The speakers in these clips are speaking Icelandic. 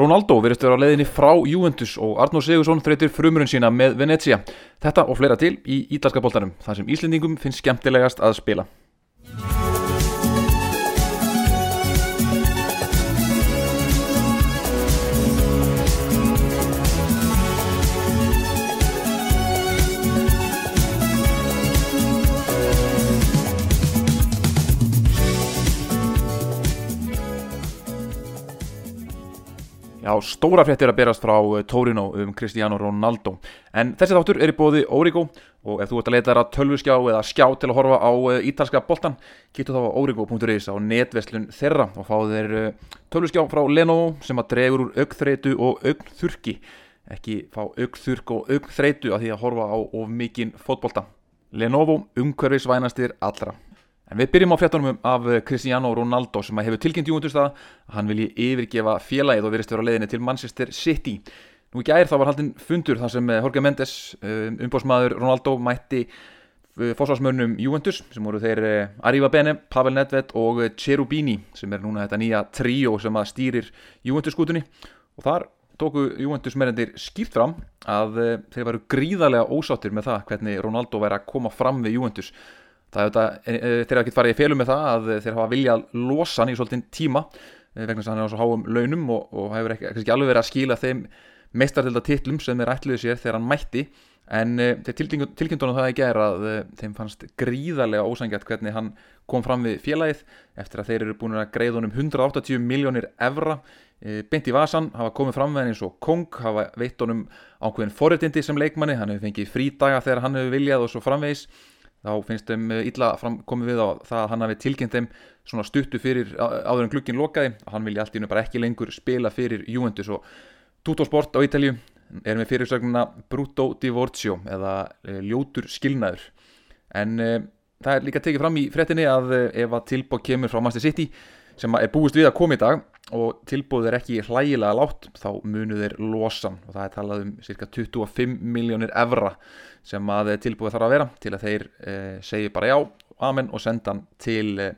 Ronaldo verðist vera á leiðinni frá Juventus og Arnór Sigursson þreytir frumurinn sína með Venezia. Þetta og fleira til í ítalska boltanum, þar sem Íslendingum finnst skemmtilegast að spila. Já, stóra fréttir að berast frá eh, Torino um Cristiano Ronaldo. En þessi þáttur er í bóði Origo og ef þú ert að leita þér að tölvuskjá eða skjá til að horfa á eh, ítalska boltan Kíktu þá á origo.is á netveslun þeirra og fá þér eh, tölvuskjá frá Lenovo sem að dregur úr augþreitu og augþurki Ekki fá augþurk og augþreitu að því að horfa á of mikinn fótbolta. Lenovo umhverfisvænastir allra En við byrjum á fréttunum af Cristiano Ronaldo sem hefur tilkynnt það að hann vilji yfirgefa félagið og verist vera á leiðinni til Manchester City. Nú í gær þá var haldinn fundur þar sem Jorge Mendes, umbósmaður Ronaldo, mætti fósfarsmörnum Júventus sem voru þeir Arriva Bene, Pavel Nedved og Cherubini sem er núna þetta nýja tríó sem að stýrir Júventus skútunni og þar tóku Júventus meðendir skýrt fram að þeir varu gríðarlega ósáttir með það hvernig Ronaldo væri að koma fram við Júventus það er þetta, þeir hafa ekki farið í félum með það að þeir hafa viljað losa hann í svolítinn tíma vegna þess að hann er á svo háum launum og, og hefur ekki, ekki alveg verið að skila þeim meistartilda titlum sem þeir ætluðu sér þegar hann mætti. En þeir tilkynntunum það ekki er að þeim fannst gríðarlega ósangjart hvernig hann kom fram við félagið eftir að þeir eru búin að greið honum 180 miljónir evra beint í vasan, hafa komið fram með hann eins og kong, hafa veitt honum ákveðin forréttindi sem leikmanni, hann hefur fengið frídaga þegar hann hefur viljað og svo framvegis þá finnst þeim illa komið við á það að hann hafi tilkynnt þeim svona stuttu fyrir áður en glukkin lokaði. Og hann vilja allt í hennu bara ekki lengur spila fyrir Juventus og Tuttosport á Ítalju er með fyrirsögnuna Brutto Divorzio eða ljótur skilnaður. En e, það er líka tekið fram í frettinni að ef að tilbúð kemur frá Master City sem er búist við að koma í dag og tilbúð er ekki hlægilega látt þá munu þeir losan og það er talað um cirka 25 miljónir evra sem að tilbúið þarf að vera til að þeir eh, segi bara já, amen og senda hann til,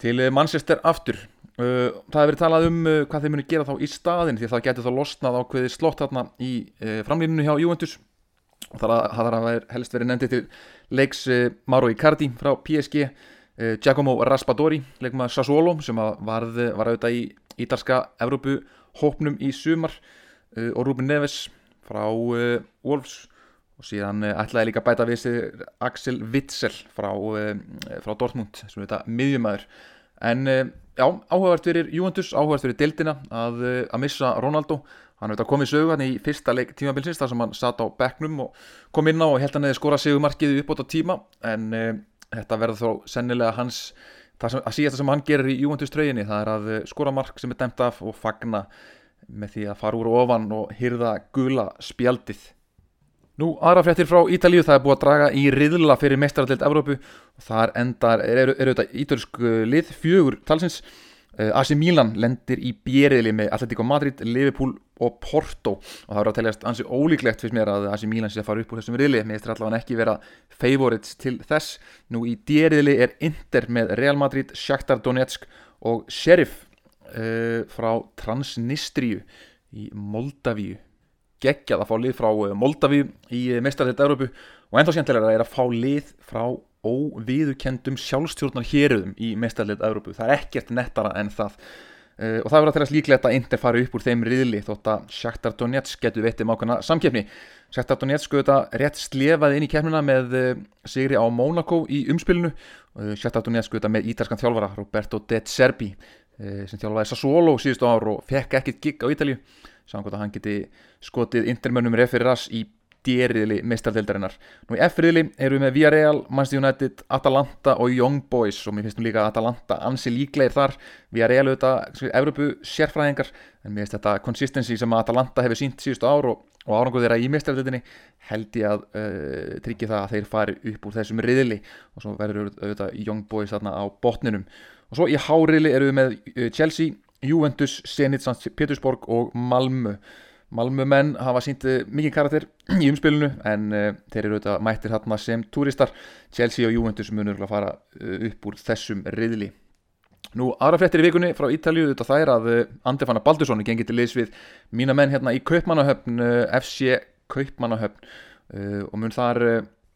til Manchester aftur. Uh, það hefur talað um hvað þeir munu gera þá í staðin því það getur þá losnað á hverði slott þarna í framlýninu hjá Juventus. Og það þarf að helst verið nefndið til leiks Mauro Icardi frá PSG Giacomo Raspadori leikum að Sassuolo sem varð, var auðvitað í ítalska Evrópu hópnum í sumar og Ruben Neves frá Wolves. Og síðan ætlaði líka bæta við sig Axel Witzel frá, frá Dortmund sem þetta miðjumæður en já, áhugavert fyrir Juventus, áhugavert fyrir Dildina að, að missa Ronaldo. Hann hefði komið sögu hann í fyrsta leik tímabilsins þar sem hann satt á bekknum og kom inn á og held hann eða skora segumarkiði upp á tíma en þetta verður þó sennilega hans það sem, að síðast sem hann gerir í Juventus treyjunni það er að skora mark sem er dæmt af og fagna með því að fara úr ofan og hyrða gula spjaldið. Nú, aðra fréttir frá Ítalíu, það er búið að draga í riðla fyrir mestaraldild Evrópu. Og þar endar, eru er, þetta ítölsk lið fjögur talsins. Uh, AC Milan lendir í bjeriðli með Atletico Madrid, Liverpool og Porto. Og það verður að teljast ansi ólíklegt fyrst mér að AC Milan sé að fara upp úr þessum riðli, með eftir allavega ekki vera favorites til þess. Nú í bjeriðli er Inter með Real Madrid, Shakhtar Donetsk og Sheriff uh, frá Transnistriu í Moldavíu. Geggjað að fá lið frá Moldaví í mestarleitt Európu og ennþá skemmtilega er að fá lið frá óviðukendum sjálfstjórnar héröðum í mestarleitt Európu. Það er ekkert nettara en það uh, og það verður að teljast líklegt að Inder fari upp úr þeim riðli þótt að Shakhtar Donetsk getur veittið mákvæmna samkeppni. Shakhtar Donetsk auðvitað rétt slefaði inn í keppnina með uh, sigri á Mónakó í umspilinu uh, Shakhtar Donetsk auðvitað með ítalskan þjálfara Roberto De Zerbi sem þjálfaði Sassuolo síðustu ár og fekk ekkert gig á Ítalju samkvæmt að hann geti skotið intermönnum referas í dýriðli meistardeldarinnar. Nú í F-riðli eru við með Villarreal, Manchester United, Atalanta og Young Boys og mér finnst nú líka Atalanta ansi líklegir þar. Villarreal auðvitað, Evropu sérfræðingar en mér finnst þetta consistency sem Atalanta hefur sínt síðustu ár og, og árangur þeirra í meistardeldinni held ég að uh, tryggja það að þeir fari upp úr þessum riðli og svo verður auðvitað Young Boys þarna á botninum. Og svo í H-riðli eru við með uh, Chelsea, Juventus, Zenit, St. Petersburg og Malmö. Malmö menn hafa sínt mikið karakter í umspilinu en uh, þeir eru auðvitað mættir hérna sem túristar. Chelsea og Juventus munur að fara uh, upp úr þessum riðli. Nú, aðra fréttir í vikunni frá Ítalju þetta það er að Andefana Baldursson gengið til liðs við mína menn hérna í Kaupmannahöfn FC Kaupmannahöfn og mun þar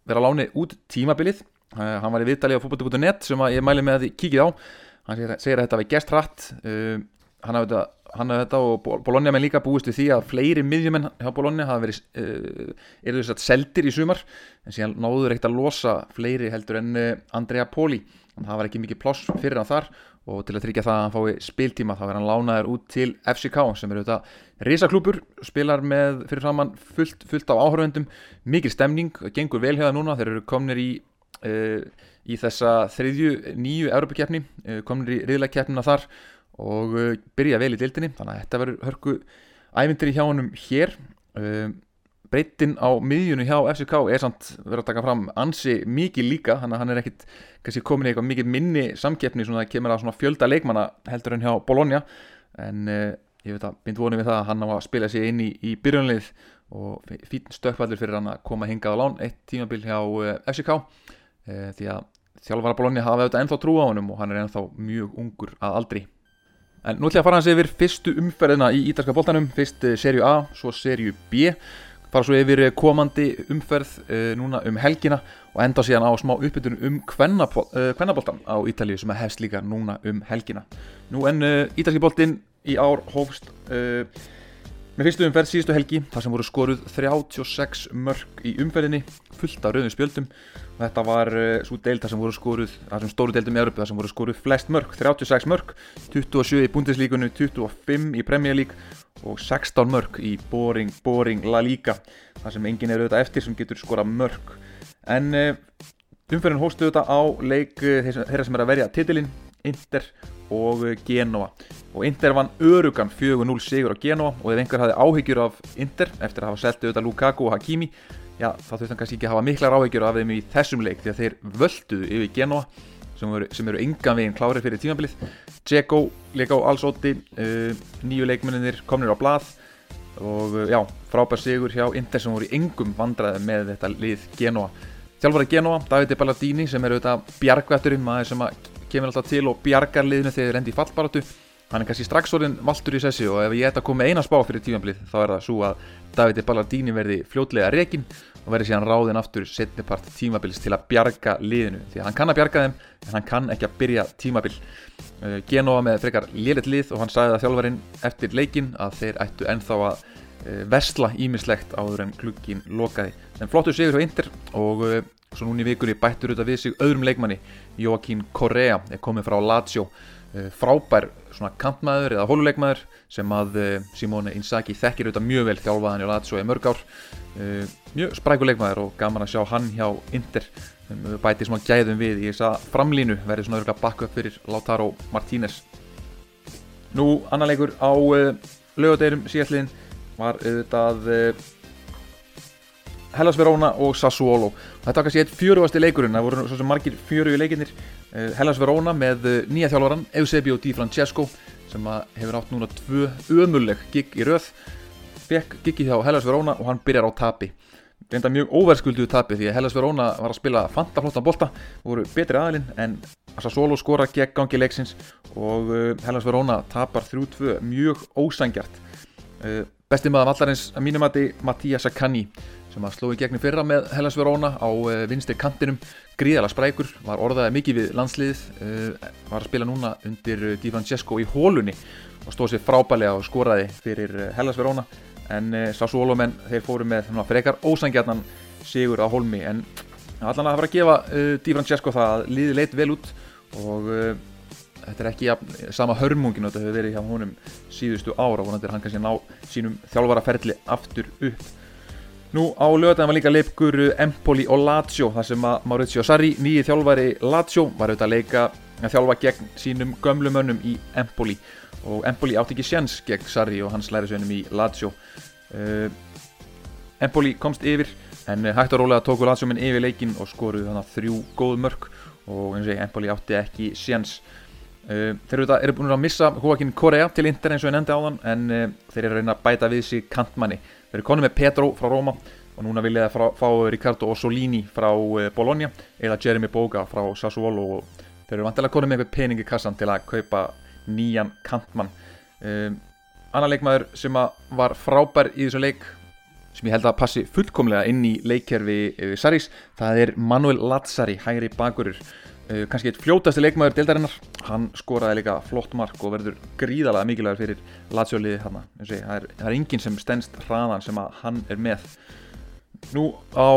vera láni út tímabilið hann var í viðtali á fútbolti.net sem ég mæli með að þið kíkið á hann segir að þetta var gest hratt hann hafði þetta hann hafði þetta og Bologna menn líka búist við því að fleiri miðjumenn hjá Bologna hafa verið uh, eru þess að seldir í sumar en síðan náður ekkert að losa fleiri heldur en uh, Andrea Poli. Það var ekki mikið ploss fyrir hann þar og til að tryggja það að hann fái spiltíma þá er hann lánaður út til FCK sem eru þetta risaklúpur spilar með fyrir framann fullt, fullt á áhörvendum mikil stemning, gengur vel hefða núna þeir eru komnir í uh, í þessa þriðju nýju Európa-kjefni komnir í riðleikkeppnina þar og uh, byrja vel í dildinni þannig að þetta verður hörku ævindir í hjá honum hér. Uh, breytin á miðjunu hjá FCK er samt verið að taka fram ansi mikið líka þannig að hann er ekkit kannski komin í eitthvað mikið minni samkeppni svona að kemur að fjölda leikmanna heldur en hjá Bologna. En uh, ég veit að bind vonið við það að hann á að spila sig inn í, í byrjunlið og fín stökkvaldur fyrir hann að koma hingað á lán. Eitt tímabil hjá uh, FCK uh, því að þjálfvara Bologna hafa auðvitað ennþá trú á honum og hann er ennþá mjög ungur að aldri En nú ætlum ég að fara hans yfir fyrstu umferðina í ítalska bóltanum, fyrst uh, serju A, svo serju B, fara svo yfir eh, komandi umferð uh, núna um helgina og enda síðan á smá uppbytunum um kvennabóltan uh, á Ítalíu sem hefst líka núna um helgina. Nú en ítalski bóltin í ár hófst með fyrstu umferð síðustu helgi þar sem voru skoruð 36 mörg í umferðinni, fullt af rauðum spjöldum Þetta var uh, svo deild þar sem voru skoruð, þar sem stóru deildum í Európa þar sem voru skoruð flest mörg, 36 mörg, 27 í Bundeslíkunni, 25 í Premier League og 16 mörg í Boring, Boring La Liga þar sem enginn er auðvitað eftir sem getur skora mörg. En uh, umferðin hóstu auðvitað á leik uh, þeirra sem er að verja titilinn, Inter og Genoa. Og Inter vann örugan 4-0 sigur á Genoa og ef einhver hafði áhyggjur af Inter eftir að hafa seltið auðvitað Lukaku og Hakimi já, þá þurfti hann kannski ekki að hafa miklar áhegjur af þeim í þessum leik því að þeir völduðu yfir Genoa sem eru, eru engan veginn klárið fyrir tímabilið. Dzeko leika á allsóti uh, nýju leikmenninir komnir á blað. Og uh, já, frábær sigur hjá Inter sem voru í engum vandraði með þetta lið Genoa Þjálfari Genoa, Davide Ballardini sem eru þetta bjargvætturinn maður sem kemur alltaf til og bjargar liðinu þegar þeir rendi í fallbaratu hann er kannski strax orðin valtur í sessi og ef ég ætta að koma eina spá fyrir tímanblið þá er það svo að Davide Ballardini verði fljótlega rekin og verði síðan ráðin aftur setnipart tímabilst til að bjarga liðinu. Því að hann kann að bjarga þeim en hann kann ekki að byrja tímabil. Uh, Genova með frekar liðlet lið og hann sagði það þjálfarinn eftir leikin að þeir ættu ennþá að uh, versla ímislegt áður en klukkin lokaði. En flottur sigur hjá Inter og uh, svo núni vikunni bættur auðvitað við sig öðrum leikmanni. Joaquín Correa er komið frá Lazio frábær svona kantmaður eða hóluleikmaður sem að eh, Simone Inzaghi þekkir auðvitað mjög vel þjálfaðan í Lazio í mörg ár. Eh, mjög sprækuleikmaður og gaman að sjá hann hjá Inter. Bæti svona gæðum við í þess að framlínu verði svona örgulega bakku upp fyrir Lautaro Martínez. Nú annar leikur á lögadeirum síðallin var auðvitað Hellas Verona og Sassuolo. Þetta var kannski eitt fjöruasti leikurinn. Það voru svona margir fjöru í leikinnir Eh, Hellas Verona með eh, nýja þjálfvaran Eusebio Di Francesco sem hefur átt núna tvö ömulleg gig í röð. Fekk gigið hjá Hellas Verona og hann byrjar á tapi. Reynda mjög óverskulduðu tapi því að Hellas Verona var að spila fantaflottan bolta voru betri aðalinn en Sassuolo skora gegn gangi leiksins og eh, Hellas Verona tapar 3-2 mjög ósangjart besti maður að mínum að þið Mattia Saccani sem að sló í gegnum fyrra með Hellas Verona á vinstri kantinum. Gríðala sprækur, var orðaði mikið við landslið, uh, var að spila núna undir uh, Di Francesco í hólunni og stóð sér frábælega og skoraði fyrir Hellas Verona. En uh, Sassuolo menn þeir fóru með frekar ósangjarnan sigur á hólmi. En allan að það var að gefa Di Francesco það að liði leitt vel út og þetta er ekki ja, sama hörmungin þetta hefur verið hjá honum síðustu ára og hann kannski ná sínum þjálfaraferli aftur upp Nú á lögðan var líka leifgur Empoli og Lazio þar sem að Maurizio Sarri, nýji þjálfari Lazio, var auðvitað að leika að þjálfa gegn sínum gömlumönnum í Empoli og Empoli átti ekki sjans gegn Sarri og hans lærisveinum í Lazio. Uh, Empoli komst yfir en hægt og rólega tóku Lazio minn yfir leikin og skoruðu þannig þrjú góð mörg og eins og ég, Empoli átti ekki sjans. Uh, þeir eru, búin að missa Joaquín Correa til Inter eins og ég nefndi á þann en uh, þeir eru að reyna að bæta við sig kantmanni. Þeir eru konið með Pedro frá Róma og núna vilja það fá Ricardo Ossolini frá eh, Bologna eða Jeremy Boga frá Sassuolo og þeir eru vantilega konum með eitthvað pening í kassan til að kaupa nýjan kantmann. Um, annar leikmaður sem var frábær í þessum leik sem ég held að passi fullkomlega inn í leikkerfi uh, Sarís, það er Manuel Lazzari, hægri bakurur uh, kannski eitt fljótasti leikmaður deildarinnar. Hann skoraði líka flott mark og verður gríðalega mikilvægur fyrir Lazio-liði þarna, það er, er enginn sem stendst hraðan sem að hann er með. Nú á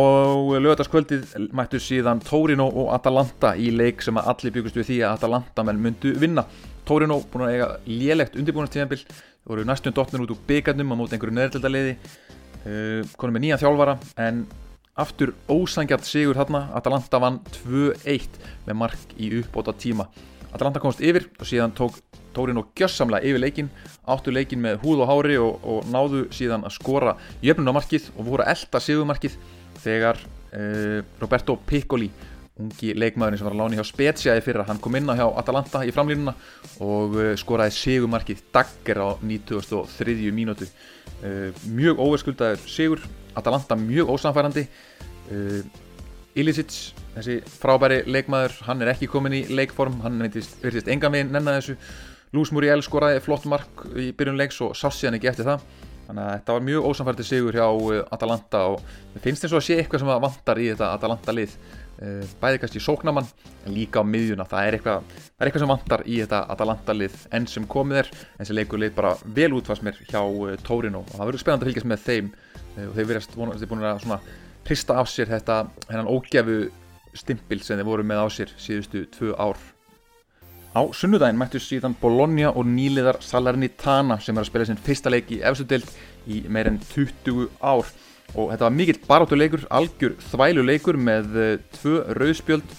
lögataskvöldið mættu síðan Torino og Atalanta í leik sem að allir byggust við því að Atalanta menn myndu vinna. Torino búin að eiga lélegt undirbúinastíðanbill, voru næstum dotnir út úr byggarnum á mót einhverju neðrildaliði, uh, konum með nýja þjálfara en aftur ósangjart sigur þarna, Atalanta vann 2-1 með mark í uppbóta tíma. Atalanta komst yfir og síðan tók Tórin og gjössamlega yfir leikin áttu leikin með húð og hári og, og náðu síðan að skora jöfnunamarkið og voru að elda sigumarkið þegar uh, Roberto Piccoli ungi leikmaðurinn sem var að lána hjá Spezia í fyrra, hann kom inn á hjá Atalanta í framlýnuna og uh, skoraði sigumarkið dagger á 93. mínútu. Uh, mjög óverskuldaður sigur Atalanta mjög ósamfærandi Ilicic, þessi frábæri leikmaður, hann er ekki komin í leikform, hann verðist enga veginn nennan þessu. Lús Muriel skoraði flott mark í byrjun leiks og sá síðan ekki eftir það. Þannig að þetta var mjög ósamfærdi sigur hjá Atalanta og það finnst eins og að sé eitthvað sem vantar í þetta Atalanta lið bæði kannski sóknamann en líka á miðjuna. Það er eitthvað, það er eitthvað sem vantar í þetta Atalanta lið enn sem komið er. En sem leikur lið bara vel útfast mér hjá uh, Torino. Og það verður spennand að fylgjast með þeim. Og þeir verðast búin að svona hrista af sér þetta hennan ógjafu stimpil sem þeir voru með á sér síðustu tvö ár. Á sunnudaginn mættu síðan Bologna og nýliðar Salernitana sem er að spila sinn fyrsta leik í efsudeld í meir enn 20 ár og þetta var mikill barátuleikur, algjör þvæluleikur með uh, tvö rauðspjöld,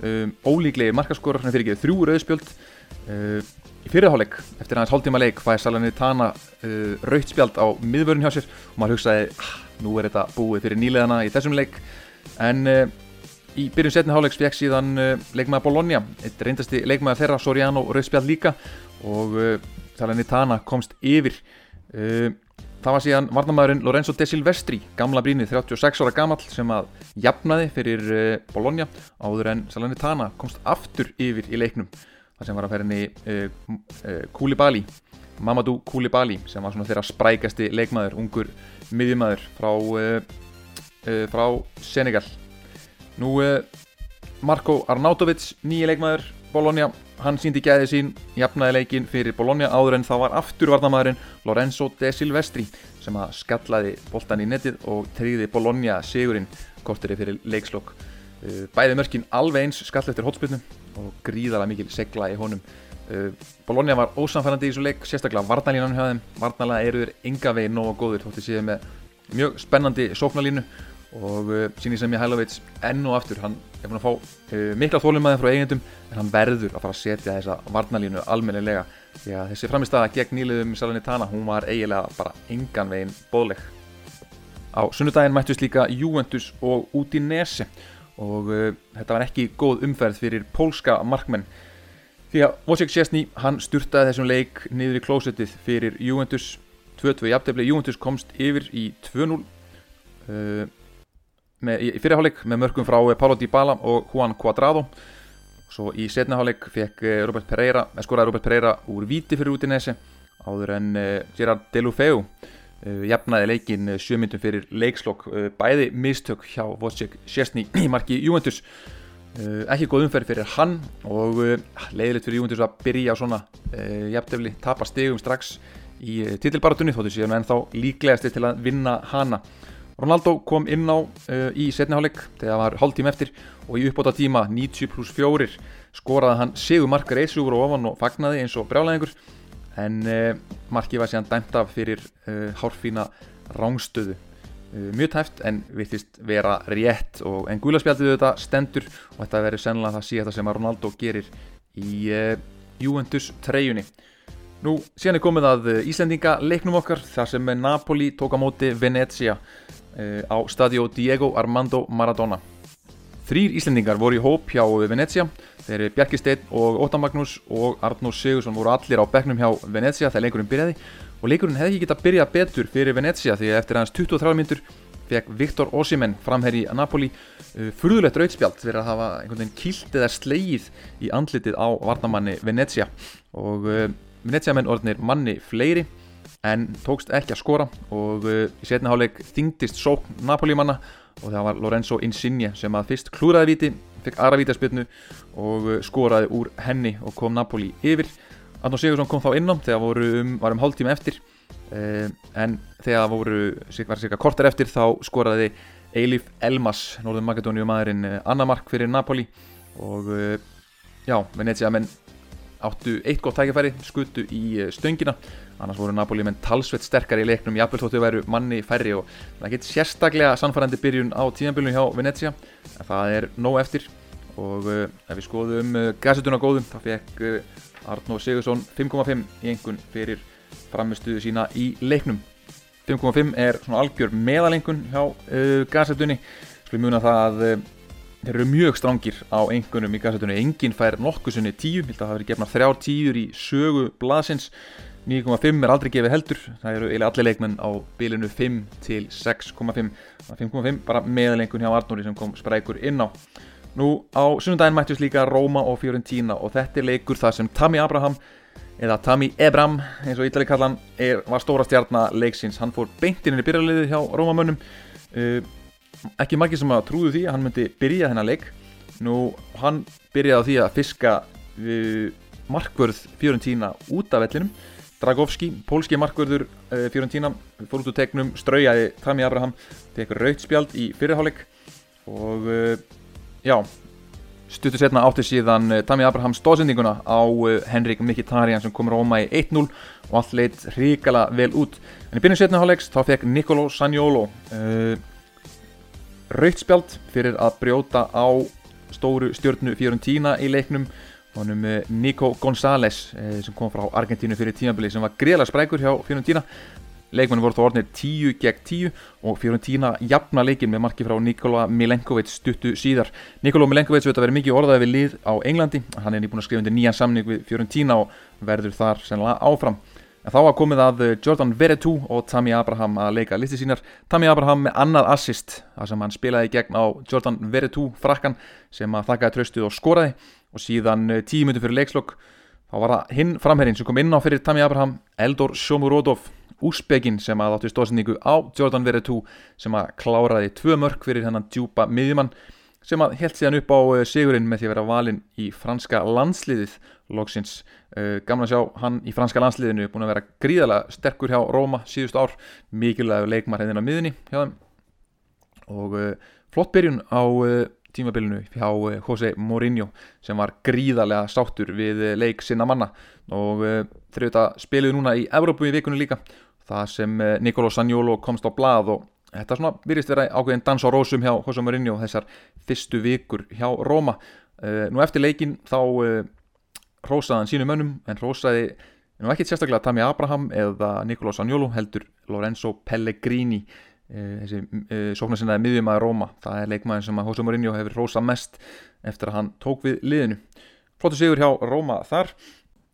um, ólíklegi markaskórar, þannig fyrir ekki þrjú rauðspjöld. Uh, í fyrirháleik, eftir aðeins hálftíma leik, fæði Salernitana uh, rauðspjöld á miðvörun hjá sér og maður hugsaði, ah, nú er þetta búið fyrir nýliðana í þessum leik, en Í byrjun setni hálegs fekk síðan leikmaða Bologna, eitt reyndasti leikmaða þeirra, Soriano Rauðspjall líka og Salernitana komst yfir. Uh, það var síðan varnamæðurinn Lorenzo De Silvestri, gamla brínið, 36 ára gammal sem að jafnaði fyrir uh, Bologna áður en Salernitana komst aftur yfir í leiknum. Það sem var að ferja henni Koulibaly, Mamadou Koulibaly sem var svona þeirra sprækasti leikmaður, ungur miðjumæður frá, uh, uh, frá Senegal. Nú, eh, Marko Arnautovic, nýja leikmaður Bologna, hann síndi gæðið sín jafnaði leikin fyrir Bologna áður en þá var afturvarnamæðurinn Lorenzo De Silvestri sem að skallaði boltan í netið og treyði Bologna sigurinn korteri fyrir leikslokk. Eh, bæði mörkin alveg eins skall eftir hotspilnum og gríðala mikil segla í honum. Eh, Bologna var ósamfærandi í þessu leik, sérstaklega varnalínan þeim. Varnalega eru þeir ynga veginn nógu góður, þótti síðan með mjög spennandi sóknalínu og uh, síni sem ég Hælavits enn og aftur, hann er búin að fá uh, mikla þólumæði frá eigendum en hann verður að fara að setja þessa varnalínu almennilega. Því að þessi framistæða gegn nýliðum Salernitana, hún var eiginlega bara engan veginn bóðleg á sunnudaginn mættust líka Juventus og Udinese. Og uh, þetta var ekki góð umferð fyrir pólska markmenn. Því að Wojciech Szczesny, hann styrtaði þessum leik niður í klósettið fyrir Juventus. 2-2 í aftefli, Juventus komst yfir í 2-0 með, í fyrirháleik með mörgum frá eh, Paulo Dybala og Juan Cuadrado. Svo í setnaháleik fekk eh, Robert Pereira, skoraði Robert Pereira úr viti fyrir Udinese áður en Gerard Deulofeu uh, jafnaði leikin sjömyndum fyrir leikslokk bæði mistök hjá Wojciech Szczesny í marki Juventus. Ekki góð umferð fyrir hann og leiðilegt fyrir Juventus að byrja svona jafntefli, tapa stegum strax í titilbaratunni þóttu síðan en þá líklegasti til að vinna hana Ronaldo kom inn á uh, í setniháleik þegar það var hálf tím eftir og í uppbóta tíma 90 pluss 4 skoraði hann sigur markar eðsugur og ofan og fagnaði eins og brjálæðingur. En uh, markið var síðan dæmt af fyrir uh, hárfína rángstöðu mjög tæft en vittist vera rétt. Og en guðlarspjaldið þetta stendur og þetta verður sennilega það síðan sem að Ronaldo gerir í Juventus treyjunni. Nú síðan er komið að Íslandinga leiknum okkar þar sem Napoli tók á móti Venezia. Eh, á stadio Diego Armando Maradona. Þrýr Íslendingar voru í hóp hjá Venecia, þeir eru Bjarki Steinn og Óttan Magnús og Arnór Sigursson voru allir á begnum hjá Venecia þegar leikurinn byrjaði. Og leikurinn hefði ekki getað byrjað betur fyrir Venecia því að eftir aðeins 23 myndur fekk Viktor Osimen framherri Napoli uh, furðulegt rautspjald fyrir að hafa einhvern veginn kilt eða sleið í andlitið á varnamanni Venezia. Og uh, Venezia menn orðinir manni fleiri en tókst ekki að skora og uh, í setni háleik þingdist sókn Napoli manna og það var Lorenzo Insigne sem að fyrst klúraði viti, fekk aðra vítaspilnu og uh, skoraði úr henni og kom Napoli yfir. Arnó Sigursson kom þá innom þegar voru um, var um hálftíma eftir uh, en þegar voru var cirka kortar eftir þá skoraði Eilif Elmas, Norðun Makedóniu maðurinn annamark fyrir Napoli og já, Venezia menn áttu eitt gott tækifæri, skutu í stöngina annars voru Napoli menn talsveit sterkar í leiknum jafnvel þóttu væru manni færri og það get sérstaklega sannfærandi byrjun á tíðanbylunum hjá Venezia en það er nóg eftir. Og uh, ef við skoðum uh, gassetuna góðum þá fekk uh, Arnó Sigursson 5,5 í engun fyrir framistuðu sína í leiknum. 5,5 er svona algjör meðalengun hjá gassetunni muna það að uh, þeir eru mjög strángir á engunum í gassetunni enginn fær nokkusunni 10 það hafa verið gefnar þrjár tíur í sögu blaðsins 9,5 er aldrei gefið heldur það eru eiginlega allir leikmenn á bilinu 5 til 6,5 5,5 bara meðalengun hjá Arnóri sem kom sprækur inn á Nú á sunnundaginn mættist líka Róma og Fiorentina og þetta er leikur þar sem Tammy Abraham eða Tammy Ebram eins og Ítali kallan var stóra stjarnar leiksins. Hann fór beintinn í byrjarliðið hjá Rómamönnum. Uh, ekki margir sem að trúðu því að hann myndi byrja þennan leik. Nú hann byrjaði á því að fiska uh, markvörð Fiorentina út af vellinum. Dragovski, pólski markvörður uh, Fiorentina, fór út úr tegnum, straujaði Tammy Abraham, tekur rautspjald í fyrirháleik og Já, stuttur setna átti síðan uh, Tammy Abraham stóðsendinguna á uh, Henrik Mkhitaryan sem kom Róma í 1-0 og allt leitt ríkala vel út. En í byrjun setna hálegs þá fekk Nicolo Saniolo uh, rautspjald fyrir að brjóta á stóru stjórnu Fiorentina í leiknum honum uh, Nico González uh, sem kom frá Argentínu fyrir tímabili sem var greiðlega sprækur hjá Fiorentina. Leikmenni voru þá orðinir 10 gegn 10 og Fiorentina jafna leikin með marki frá Nikola Milenkovic stuttu síðar. Nikola Milenkovic veit að vera mikið orðaði við lið á Englandi. Hann er nýbúin að skrifa undir nýjan samning við Fiorentina og verður þar sennilega áfram. En þá var komið að Jordan Veretout og Tammy Abraham að leika listi sínar. Tammy Abraham með annað assist þar sem hann spilaði gegn á Jordan Veretout frakkan sem að þakkaði tröstuð og skoraði og síðan 10 minnum fyrir leikslokk þá var það hinn framherrin sem kom inn á fyrir Tammy Abraham Eldor Shomurodov Úsbegin sem að áttu stóðsendingu á Jordan Veretout sem að kláraði tvö mörg fyrir hennan djúpa miðjumann sem að held síðan upp á sigurinn með því að vera valinn í franska landsliðið loksins. Uh, Gamla að sjá hann í franska landsliðinu búin að vera gríðalega sterkur hjá Róma síðust ár, mikilvæg leikmar hefðin á miðunni og uh, flott byrjun á uh, tímabilinu hjá Jose Mourinho sem var gríðarlega sáttur við leik sinna manna. Og þeir eru þetta spiluðu núna í Evrópu í vikunni líka það sem Nicolo Saniolo komst á blað og þetta svona virðist vera ákveðin dans á rósum hjá Jose Mourinho þessar fyrstu vikur hjá Róma nú eftir leikin þá rósaði hann sínum mönnum en rósaði nú ekkert sérstaklega Tammy Abraham eða Nicolo Saniolo heldur Lorenzo Pellegrini þessi uh, sóknarsinnaði miðjumæði Róma. Það er leikmæðin sem að Jose Mourinho hefur rosa mest eftir að hann tók við liðinu. Flottu sigur hjá Róma þar.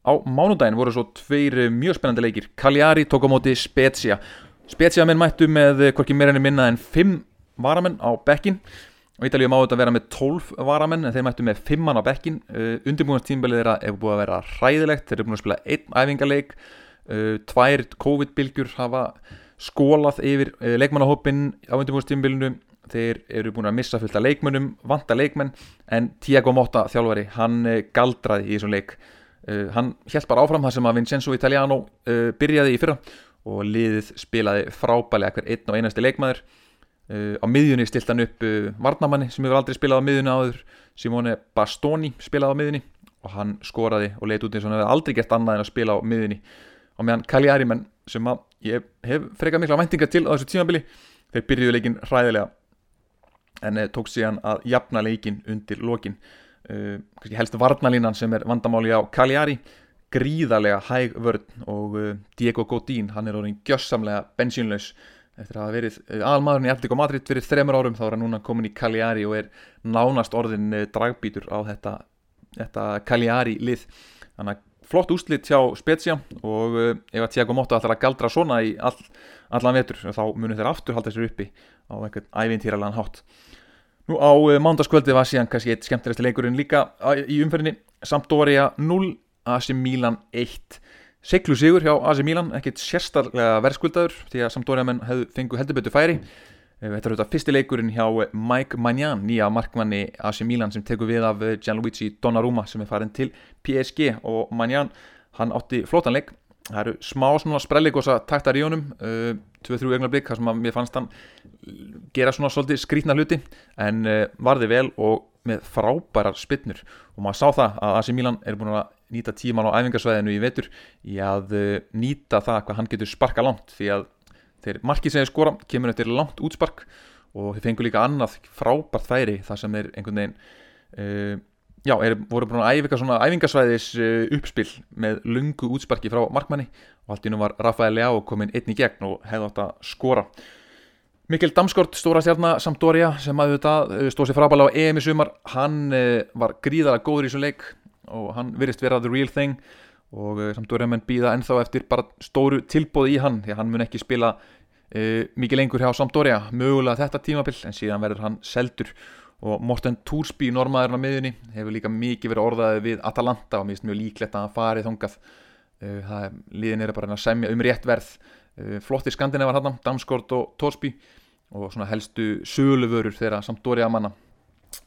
Á mánudagin voru svo tveir mjög spennandi leikir. Cagliari tók á móti Spezia. Spezia menn mættu með hvorki meira enn minna en 5 varamenn á bekkin og Ítalíu má þetta vera með 12 varamenn en þeir mættu með 5 mann á bekkin uh, undirbúinastímbilið þeirra hefur búið að vera hræðilegt. Þeir eru búin að spila einn æfingarleik uh, tvær COVID-bylgjur hafa skólað yfir uh, leikmannahópin á undirbúinastímbilinu þeir eru búin að missa fullt af leikmönnum vanta leikmenn en Tiago Motta þjálfari, hann galdraði í þessum leik. Hann held bara áfram það sem að Vincenzo Italiano byrjaði í fyrra og liðið spilaði frábælega hver einn og einasti leikmaður. Uh, á miðjunni stilt hann upp uh, Varnamanni sem hefur aldrei spilað á miðjunni áður Simone Bastoni spilaði á miðjunni og hann skoraði og leitt út eins og hann hefði aldrei gert annað en að spila á miðjunni og meðan Cagliari menn sem að ég hef frekað mikla væntingar til á þessu tímabili þeir byrjuðu leikin hræðilega en uh, tók síðan að jafna leikin undir lokin. Helst varnalínan sem er vandamáli á Cagliari. Gríðarlega hæg vörn og Diego Godín hann er orðin gjössamlega bensínlaus. Eftir að hafa verið eh, aðalmaðurinn í Atletico Madrid fyrir þremur árum þá er hann núna komin í Cagliari og er nánast orðin eh, dragbítur á þetta, þetta Cagliari lið þannig að flott úslit hjá Spezia og uh, ef að Tiago Motta ætlar að galdra svona í all, allan vetur þá munir þeir aftur halda sér uppi á einhvern ævintýralan hátt. Nú á uh, mándaskvöldi var síðan kannski eitt skemmtilegsti leikurinn líka í umferðinni. Sampdoria 0, AC Milan 1 Seglu sigur hjá AC Milan, ekkert sérstaklega verðskuldaður því að Sampdoria menn hefðu fengu heldur betur færi Þetta er auðvitað fyrsti leikurinn hjá Mike Magnan, nýja markmanni AC Milan sem tekur við af Gianluigi Donnarumma sem er farin til PSG og Magnan, hann átti flótanleik það eru smá svona sprelleikosa taktar í honum, 2-3 uh, ögnarblik þar sem að mér fannst hann gera svona svolítið skrítna hluti en varði vel og með frábærar spinnur. Og maður sá það að AC Milan er búin að nýta tíman á æfingarsvæðinu í vetur í að nýta það hvað hann getur sparka langt því að þeir markið segja skora kemur eftir langt útspark og þeir fengur líka annað frábært færi það sem er einhvern veginn uh, já, er, voru búin að æfika svona æfingarsvæðis uh, uppspill með lungu útsparki frá markmanni og allt í nú var Rafael Leao komin einn í gegn og hefði átt að skora. Mikkel Damskort, stóra stjárna Sampdoria sem að þetta uh, stóð sér frábæla á EM í sumar, hann uh, var gríðalega góður í þessu leik og hann virðist vera the real thing og uh, Sampdoria menn býða ennþá eftir bara stóru tilbóð í hann því að hann mun ekki spila uh, mikið lengur hjá Sampdoria. Mögulega þetta tímabill en síðan verður hann seldur. Og Morten Túrsby normaðurinn á miðunni hefur líka mikið verið orðaðið við Atalanta og mér finnst mjög líklegt að hann farið þongað uh, það er, liðin er bara að semja um rétt verð. Uh, flotti Skandinavar hann, Damskort og Tórsby og svona helstu söluvörur þeirra Sampdoria manna.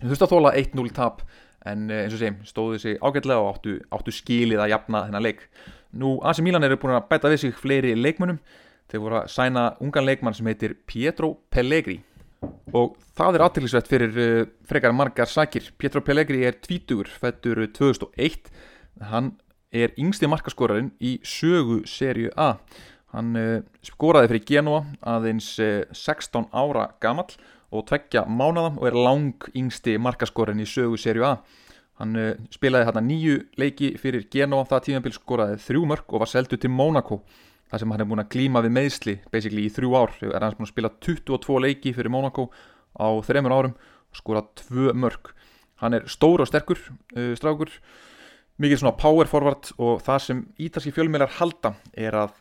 Þú þurftu að þóla 1-0 tap en eh, eins og segjum stóðu sig ágætlega og áttu, áttu skilið að jafna þennan leik. Nú AC Milan eru búin að bæta við sig fleiri leikmunum þeir voru að sæna ungan leikmann sem heitir Pietro Pellegri og það er aðtillisvett fyrir uh, frekar margar sækir. Pietro Pellegri er tvítugur, fættur 2001 hann er yngsti markaskorarinn í sögu serju A. Hann uh, skoraði fyrir Genoa aðeins uh, 16 ára gamall og tveggja mánada og er lang yngsti markaskorinn í sögu serju A. Hann uh, spilaði hérna nýju leiki fyrir Genoa, það tímabil skoraði þrjú mörg og var seldu til Monaco þar sem hann er búin að glíma við meðsli basically í þrjú ár. Er hann búin að spila 22 leiki fyrir Monaco á þreymur árum og skorað tvö mörg. Hann er stór og sterkur uh, strákur, mikið svona power forward og það sem ítalski fjölmeilar halda er að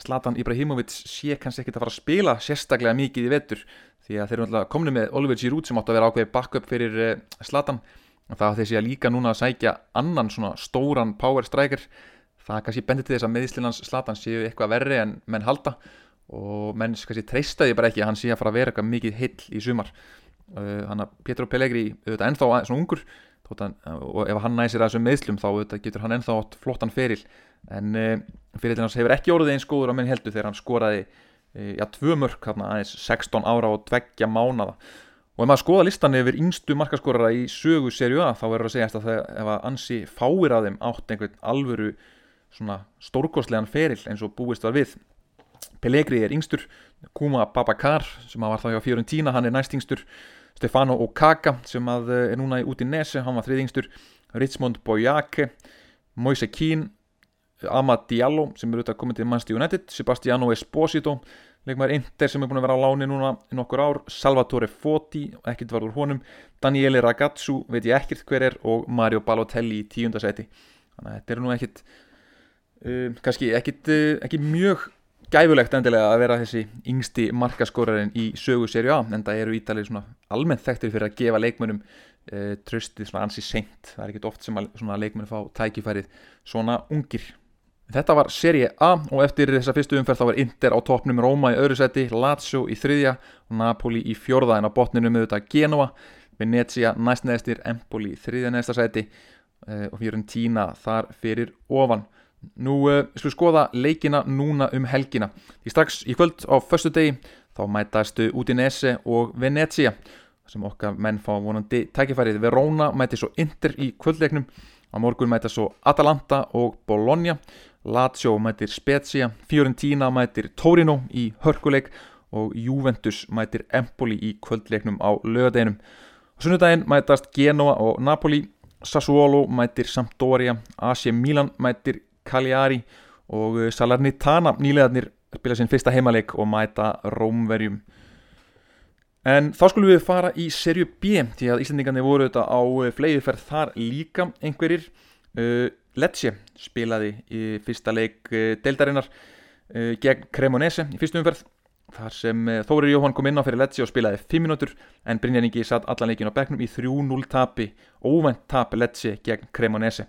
Zlatan Ibrahimovic sé kannski ekkit að fara að spila sérstaklega mikið í vetur því að þeir eru alltaf komni með Oliver Giroud sem átt að vera ákveði backup fyrir Zlatan. Og það þeir sé að líka núna að sækja annan svona stóran power striker. Það kannski bendir til þess að meðislinans Zlatan séu eitthvað verri en menn halda. Og menn kannski treystaði bara ekki að hann sé að fara að vera eitthvað mikið hill í sumar. Hann að Pietro Pellegri auðvitað ennþá svona ungur. Og ef hann næsir að þessum meðslum þá auðvitað getur hann ennþá flottan feril. En fyrirlin hans hefur ekki orðið eins góður á menn heldur þegar hann skoraði Eh, já, tvö mörg hérna aðeins 16 ára og tveggja mánada og ef maður skoða listan yfir yngstu markaskorara í sögu serju A þá verður að segja að það ef að ansi fáir að þeim átt einhvern alvöru svona stórkostlegan feril eins og búist var við. Pellegri er yngstur Kuma Babakar sem var þá hjá Fiorentina hann er næst yngstur Stefano Okaka sem eh, er núna út í Nese hann var þrið yngstur Richmond Boyake Moise Keane Amad Diallo sem er auðvitað komið til Manchester United Sebastiano Esposito leikmaður Inter sem er búin að vera á láni núna í nokkur ár Salvatore Foti, ekkert var úr honum Daniele Ragazzu, veit ég ekkert hver er og Mario Balotelli í tíundasæti þannig að þetta er nú ekkert uh, kannski ekkert uh, ekki mjög gæfulegt endilega að vera þessi yngsti markaskorarinn í sögu serju A en það eru ítalið svona almennt þekktir fyrir að gefa leikmönum uh, tröstið svona ansi seint. Það er ekkert oft sem að leikmönum fá tækifærið svona ungir Þetta var Serie A og eftir þessa fyrstu umferð þá var Inter á toppnum Róma í öðru seti, Lazio í þriðja og Napoli í fjórða en á botninu með þetta Genoa, Venezia næst neðstir, Empoli þriðja neðsta seti uh, og Fiorentina þar fyrir ofan. Nú uh, skulum skoða leikina núna um helgina. Því strax í kvöld á förstu degi þá mætastu Udinese og Venezia sem okkar menn fá vonandi tækifærið. Verona mæti svo Inter í kvöldleiknum, á morgun mæta svo Atalanta og Bologna Lazio mætir Spezia, Fiorentina mætir Torino í hörkuleik og Juventus mætir Empoli í kvöldleiknum á lögadeginum. Sunnudaginn mætast Genoa og Napoli, Sassuolo mætir Sampdoria, AC Milan mætir Cagliari og eh, Salernitana nýlegaðnir spila sinn fyrsta heimaleik og mæta Rómverjum. En þá skulum við fara í serju B því að Íslandingarnir voru þetta á eh, fleiðferð þar líka einhverjir. Lecce spilaði í fyrsta leik uh, deildarinnar uh, gegn Cremonese í fyrstu umferð þar sem uh, Þóri Jóhann kom inn á fyrir Lecce og spilaði 5 minútur en Brynjar Ingi satt allan leikin á bekknum í 3-0 tapi óvænt tap Lecce gegn Cremonese.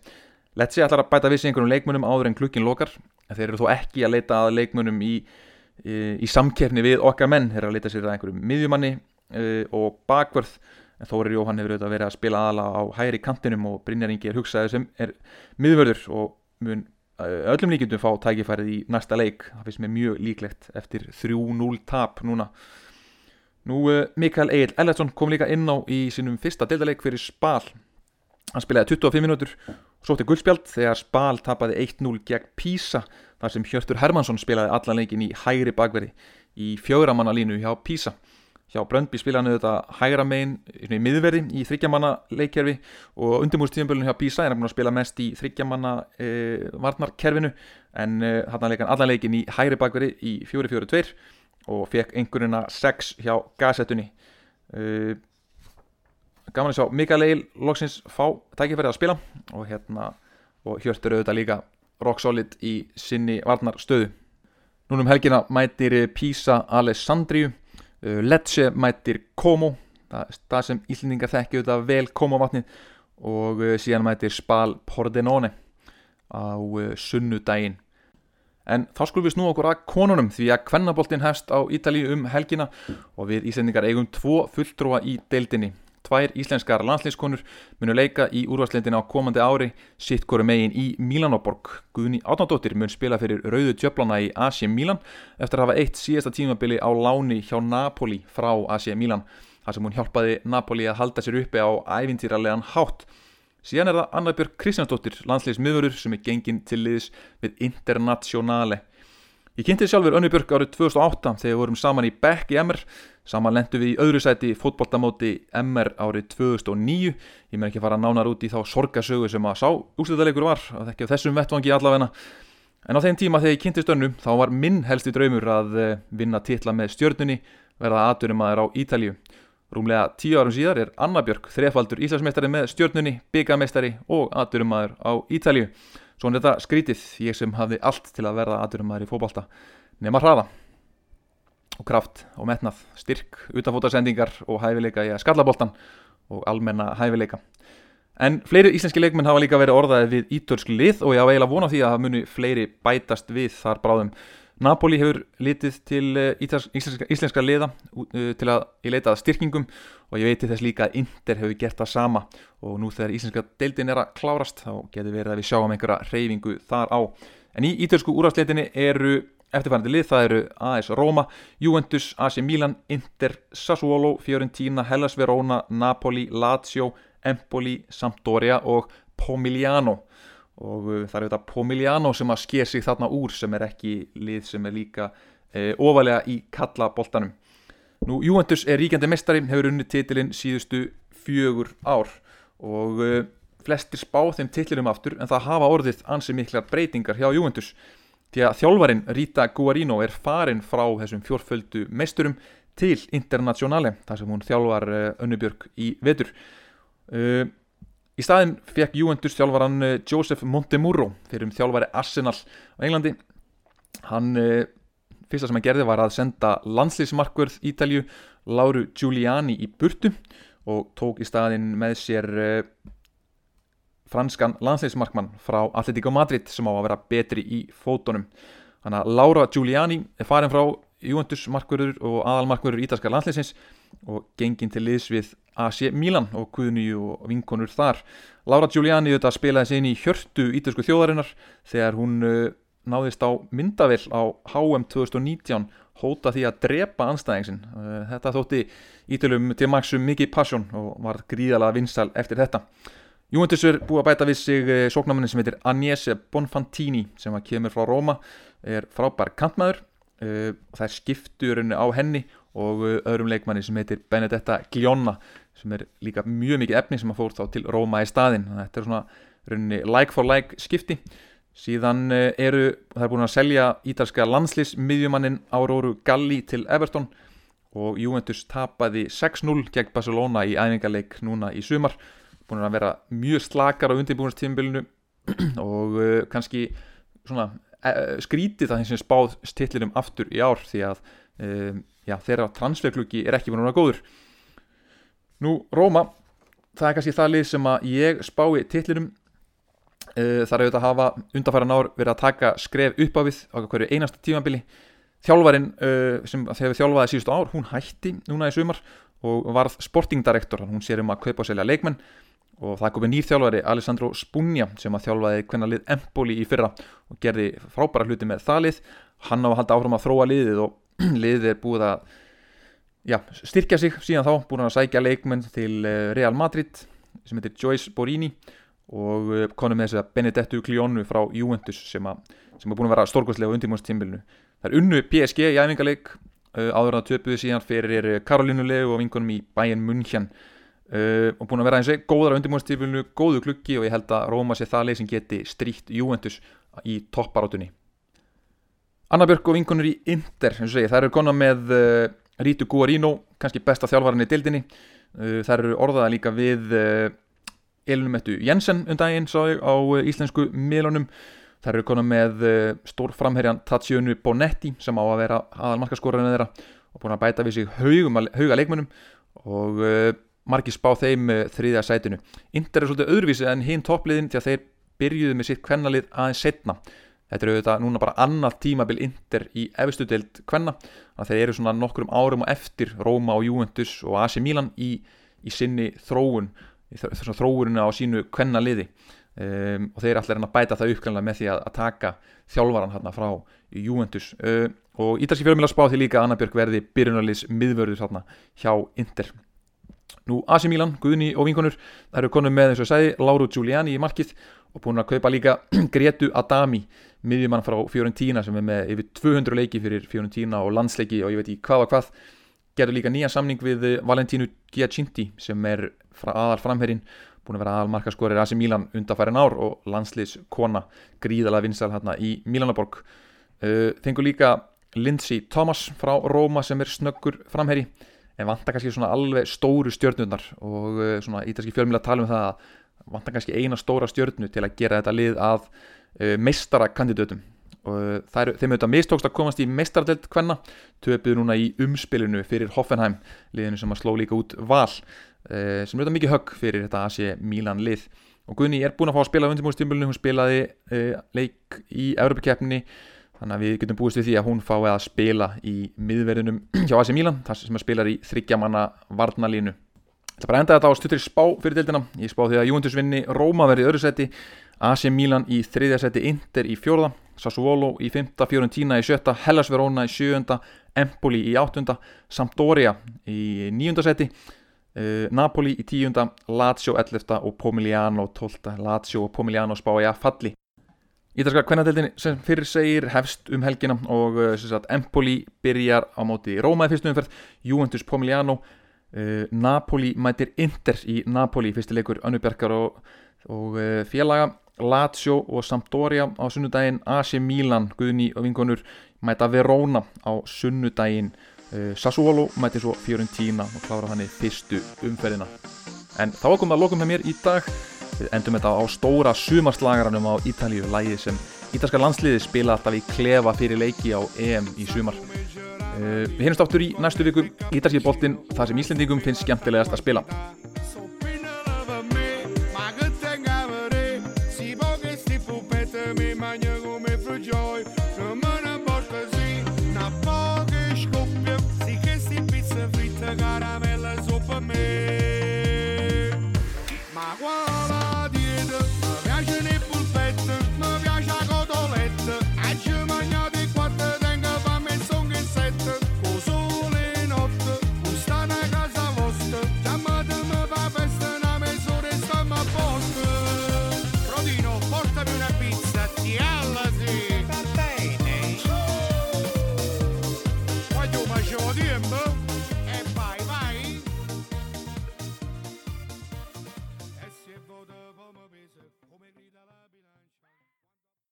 Lecce ætlar að bæta við sig einhverjum leikmunum áður en klukkin lokar. Þeir eru þó ekki að leita að leikmunum í, í, í samkerni við okkar menn. Þeir eru að leita sér að einhverjum miðjumanni og bakvörð en Þórir Jóhann hefur auðvitað verið að spila aðala á hægri kantinum og Brynjar Ingi er hugsaðið sem er miðvörður og mun uh, öllum líkjundum fá tækifærið í næsta leik. Það finnst mér mjög líklegt eftir 3-0 tap núna. Nú uh, Mikael Egil Ellertsson kom líka inn á í sínum fyrsta deildaleik fyrir Spal. Hann spilaði 25 minútur Svo til guldspjald þegar Spal tapaði 1-0 gegn Písa þar sem Hjörtur Hermansson spilaði allan leikin í hægri bakverði í fjögramanna línu hjá Písa. Hjá Bröndby spilaði hann auðvitað hægra megin í miðverði í þryggjamanna leikkerfi og undirmúrstíðanbölun hjá Písa er hann að spila mest í þryggjamanna e, varnarkerfinu en e, hann leikin allan leikin í hægri bakverði í 4-4-2 og fekk einhverjuna 6 hjá gasettunni. E, gaman að sjá Mikael Eil loksins fá tækifærið að spila og hérna og hjörtur auðvitað líka rock solid í sinni varnar stöðu núnum helgina mætir Pisa Alessandriu Lecce mætir Como. Það, sem íslendingar þekki auðvitað vel Como vatnið. Og uh, síðan mætir Spal Pordenone á uh, sunnudaginn. En þá skulum við snú okkur að konunum því að kvennaboltin hefst á Ítalíu um helgina og við Íslandingar eigum tvo fulltrúa í deildinni. Tvær íslenskar landslýskonur munu leika í úrvarslendina á komandi ári sitt hverju megin í Milanoborg. Guðni Átnardóttir mun spila fyrir rauðu djöflana í AC Milan eftir að hafa eitt síðasta tímabili á láni hjá Napoli frá AC Milan. Það sem hún hjálpaði Napoli að halda sér uppi á ævintýralegan hátt. Síðan er það Anna Björk Kristjánsdóttir, landslýsmiðurur sem er genginn til liðs við Internationale. Ég kynnti sjálfur Önnu Björk árið 2008 þegar við vorum saman í Beck í MR Saman lendu við í öðru sæti fótbolltamóti MR árið 2009 Ég með ekki fara nánar út í þá sorgasögu sem að sá úrslutalegur var og ekki á þessum vettvangi allavegna En á þeim tíma þegar ég kynntist Önnu þá var minn helsti draumur að eh, vinna titla með stjörnunni verða aðdurum aðeir á Ítalju Rúmlega tíu árum síðar er Anna Björk þrefaldur Íslandsmeistari með stjörnunni, byggameistari og aðdurum aðeir á Ítalju Svona er þetta skrítið, ég sem hafði allt til að verða aðdurum í fókbalta nema hraða og kraft og metnað, styrk, utanfótarsendingar og hæfileika í að skallaboltan og almenna hæfileika. En fleiri íslenski leikmenn hafa líka verið orðaðið við ítörsk lið og ég hafa eiginlega vonað því að það muni fleiri bætast við þar bráðum. Napoli hefur litið til eh, íslenska, íslenska liða uh, til að ég leitaði styrkingum og ég veiti þess líka að Inder hefur gert það sama og nú þegar íslenska deildin er að klárast þá getur verið að við sjáum einhverja reyfingu þar á. En í ítörsku úrafsleitinni eru eftirfærandi lið, það eru AS Roma, Juventus, AC Milan, Inter, Sassuolo, Fiorentina, Hellas Verona, Napoli, Lazio, Empoli, Sampdoria og Pomigliano. Og uh, það eru þetta Pomigliano sem að sker sig þarna úr sem er ekki lið sem er líka e, ofalega í kallaboltanum. Nú Juventus er ríkjandi mestari, hefur unni titilinn síðustu fjögur ár. Og e, flestir spá þeim titlinum aftur en það hafa orðið ansi miklar breytingar hjá Juventus því að þjálfarin Rita Guarino er farin frá þessum fjórföldu meisturum til Internationale þar sem hún þjálfar önnubjörg í vetur. Uh, Í staðin fekk Juventus þjálfaran uh, Joseph Montemurro fyrir um þjálfari Arsenal á Englandi. Hann, fyrsta sem hann gerði var að senda landslýsmarkverð Ítalju Lauru Giuliani í burtu og tók í staðin með sér franskan landslýsmarkmann frá Atletico Madrid sem á að vera betri í fótonum. Þannig að Laura Giuliani er farin frá Juventus markverður og aðalmarkverður ítalska landslýsins og genginn til liðs við AC Milan og Guðni og vinkonur þar. Laura Giuliani þetta spilaði sig inn í hjörtu ítalsku þjóðarinnar þegar hún uh, náðist á myndavill á HM 2019 hóta því að drepa anstæðingsin. Uh, þetta þótti ítalum til maksum mikið passion og var gríðalega vinsal eftir þetta. Juventus er búið að bæta við sig uh, sóknarmannin sem heitir Agnese Bonfantini sem kemur frá Róma, er frábær kantmaður og það er skipturinn á henni og öðrum leikmanni sem heitir Benedetta Glionna sem er líka mjög mikið efni sem að fór þá til Róma í staðin þetta er svona rauninni like for like skipti. Síðan eh, eru það er búin að selja ítalska landslismiðjumannin Áróru Galli til Everton og Juventus tapaði 6-0 gegn Barcelona í æfingarleik núna í sumar búin að vera mjög slakar á undirbúinastímbilinu og uh, kannski svona uh, skrítið það sem spáð stillinum aftur í ár því að um, já, þeirra transferklukki er ekki búin að vera góður. Nú Róma það er kannski það lið sem að ég spái tillinum uh, þar auðvitað hafa undanfæran ár verið að taka skref upp á við á hverju einasta tímabili. Þjálfarin uh, sem þegar við þjálfaði síðustu ár hún hætti núna í sumar og varð sportingdirektor. Hún sér um að kaupa og selja leikmenn og það komið nýr þjálfari Alessandro Spunja sem að þjálfaði hvernig lið Empoli í fyrra og gerði frábæra hluti með það lið. Hann á að halda áfram að þróa liðið og liðið er búið að já, styrkja sig síðan þá búin að sækja leikmenn til eh, Real Madrid sem heitir Joyce Borini og eh, konum með þess að Benedetto Clionu frá Juventus sem, að, sem er búin að vera stórkvæmslega á undirmjónstímbilinu það er unnu PSG í æfingarleik uh, áður að töpuðu síðan fyrir Karolínulegu og vingunum í Bayern München Uh, og búin að vera eins og góðar á undirmóðstífilinu, góðu klukki og ég held að Róma sé það leið sem geti stríkt Juventus í topparátunni Anna Björk og vinkunur í segi, þær eru konar með uh, Rítu Guarino, kannski besta þjálfvarinn í dildinni uh, þær eru orðaða líka við Elinumettu Jensen um daginn sá ég á íslensku miðlunum. Þær eru konar með stór framherjan Tatsjönu Bonetti sem á að vera aðal markaskorðinu þeirra og búin að bæta við sig hauga leikmennum og margir spá þeim þriðja sætinu. Inter er svolítið öðruvísi en hinn toppliðin því að þeir byrjuðu með sitt kvennalið aðeins setna þetta eru auðvitað núna bara annað tímabil Inter í efstu deild kvenna. Að þeir eru svona nokkrum árum og eftir Róma og Juventus og AC Milan í, í sinni þróun þessar þróunina á sínu kvennaliði. Um, og þeir allir að bæta það uppkvæmlega með því að, að taka þjálfvaran hérna frá Juventus. Uh, og ítalski fjölumila spá því líka að Anna Björk verði byrjunarliðs miðvörður hérna hjá Inter Nú AC Milan, Guðni og vinkonur það eru konum með eins og segi Lauro Giuliani í markið og búin að kaupa líka Gretu Adami, miðjumann frá Fiorentina sem er með yfir 200 leiki fyrir Fiorentina og landsleiki og ég veit ekki hvað og hvað. Gerður líka nýja samning við Valentino Giacinti sem er fra aðal framherrin búin að vera aðal markaskorir AC Milan undanfærin ár og landsliðskona gríðalega vinsal hérna í Milanaborg Þengur líka Lindsay Thomas frá Róma sem er snöggur framherri en vantar kannski svona alveg stóru stjörnurnar og uh, svona ítalski fjölmjöla tala um það að vantar kannski eina stóra stjörnu til að gera þetta lið að uh, meistarakandidatum. Og uh, er, þeim auðvitað mistókst að komast í meistardelt hvenna, töpuðu núna í umspilinu fyrir Hoffenheim, liðinu sem að sló líka út val uh, sem auðvitað mikið högg fyrir þetta AC Milan lið. Og Gunni er búin að fá að spila á undirbúinstýmulinu, hún spilaði uh, leik í Európa-keppninni þannig að við getum búist við því að hún fái að spila í miðverðinum hjá AC Milan þar sem að spilar í þryggjamanna varnalínu Það bara að enda þetta á stuttir spá fyrir deildina ég spá því að Juventus vinni Róma verði í öðru seti AC Milan í þriðja seti Inter í fjórða Sassuolo í fymta, Fiorentina í sjötta Hellas Verona í sjöunda, Empoli í áttunda Sampdoria í níunda seti uh, Napoli í tíunda Lazio 11 og Pomigliano 12 Lazio og Pomigliano spá í að falli Ítalska kvennadeildin sem fyrir segir hefst um helgina og uh, sagt, Empoli byrjar á móti Róma í fyrstu umferð, Juventus Pomigliano, uh, Napoli mætir Inter í Napoli, fyrsti leikur Önnubjarkar og, og uh, félaga, Lazio og Sampdoria á sunnudaginn, AC Milan, Guðni og vinkonur mæta Verona á sunnudaginn, uh, Sassuolo mæti svo Fiorentina og klára þannig fyrstu umferðina. En þá komum við að lokum með mér í dag. Við endum þetta á stóra sumarslagaranum á Ítalíu, lægi sem ítalska landsliði spila alltaf í klefa fyrir leiki á EM í sumar. Uh, við heimst áttur í næstu viku Ítalski boltinn, þar sem Íslendingum finnst skemmtilegast að spila.